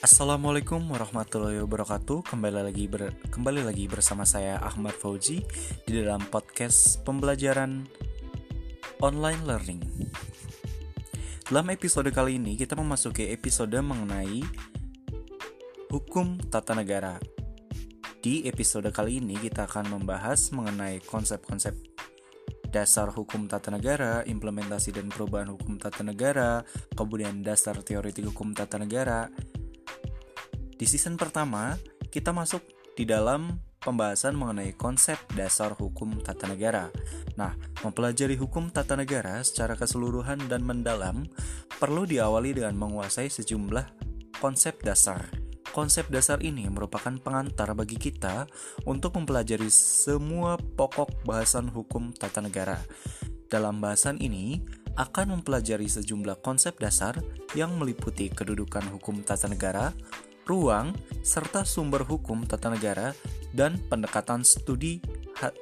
Assalamualaikum warahmatullahi wabarakatuh. Kembali lagi ber, kembali lagi bersama saya Ahmad Fauji di dalam podcast pembelajaran online learning. Dalam episode kali ini kita memasuki episode mengenai hukum tata negara. Di episode kali ini kita akan membahas mengenai konsep-konsep dasar hukum tata negara, implementasi dan perubahan hukum tata negara, kemudian dasar teoretik hukum tata negara, di season pertama, kita masuk di dalam pembahasan mengenai konsep dasar hukum tata negara. Nah, mempelajari hukum tata negara secara keseluruhan dan mendalam perlu diawali dengan menguasai sejumlah konsep dasar. Konsep dasar ini merupakan pengantar bagi kita untuk mempelajari semua pokok bahasan hukum tata negara. Dalam bahasan ini, akan mempelajari sejumlah konsep dasar yang meliputi kedudukan hukum tata negara, ruang, serta sumber hukum tata negara dan pendekatan studi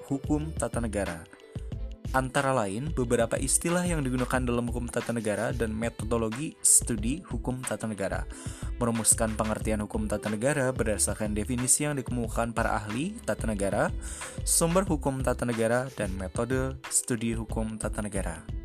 hukum tata negara. Antara lain, beberapa istilah yang digunakan dalam hukum tata negara dan metodologi studi hukum tata negara. Merumuskan pengertian hukum tata negara berdasarkan definisi yang dikemukakan para ahli tata negara, sumber hukum tata negara, dan metode studi hukum tata negara.